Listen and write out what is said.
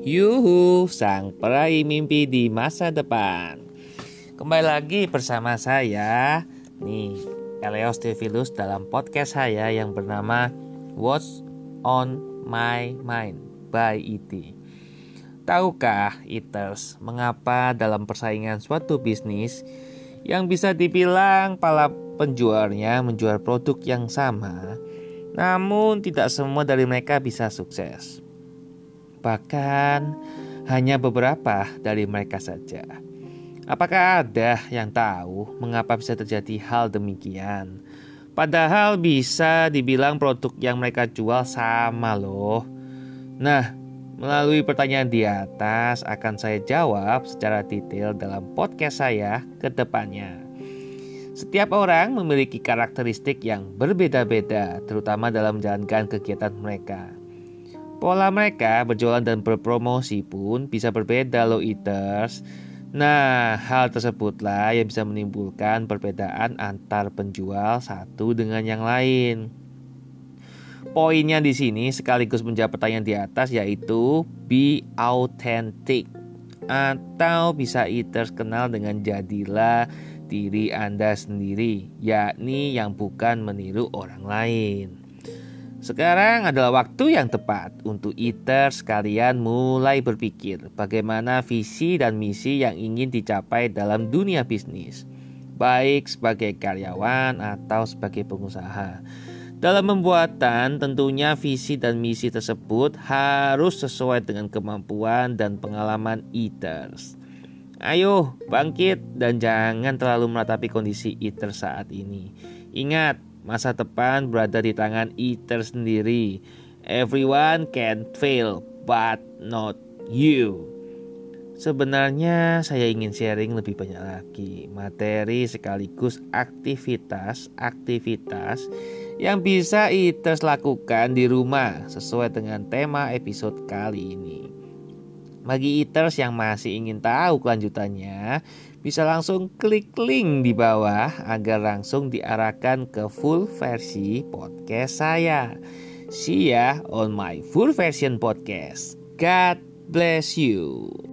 Yuhu, sang peraih mimpi di masa depan. Kembali lagi bersama saya, nih, Eleos Devilus dalam podcast saya yang bernama What's on My Mind by IT. Tahukah Eaters mengapa dalam persaingan suatu bisnis yang bisa dibilang para penjualnya menjual produk yang sama, namun tidak semua dari mereka bisa sukses. Bahkan hanya beberapa dari mereka saja. Apakah ada yang tahu mengapa bisa terjadi hal demikian? Padahal bisa dibilang produk yang mereka jual sama loh. Nah, melalui pertanyaan di atas akan saya jawab secara detail dalam podcast saya ke depannya. Setiap orang memiliki karakteristik yang berbeda-beda, terutama dalam menjalankan kegiatan mereka. Pola mereka berjualan dan berpromosi pun bisa berbeda loh eaters. Nah, hal tersebutlah yang bisa menimbulkan perbedaan antar penjual satu dengan yang lain. Poinnya di sini sekaligus menjawab pertanyaan di atas yaitu be authentic atau bisa eaters kenal dengan jadilah diri Anda sendiri, yakni yang bukan meniru orang lain. Sekarang adalah waktu yang tepat untuk iter sekalian mulai berpikir bagaimana visi dan misi yang ingin dicapai dalam dunia bisnis, baik sebagai karyawan atau sebagai pengusaha. Dalam pembuatan, tentunya visi dan misi tersebut harus sesuai dengan kemampuan dan pengalaman eaters. Ayo, bangkit dan jangan terlalu meratapi kondisi eater saat ini. Ingat, Masa depan berada di tangan eater sendiri. Everyone can fail, but not you. Sebenarnya saya ingin sharing lebih banyak lagi materi sekaligus aktivitas-aktivitas yang bisa Eaters lakukan di rumah sesuai dengan tema episode kali ini. Bagi Eaters yang masih ingin tahu kelanjutannya, bisa langsung klik link di bawah agar langsung diarahkan ke full versi podcast saya. See ya on my full version podcast. God bless you.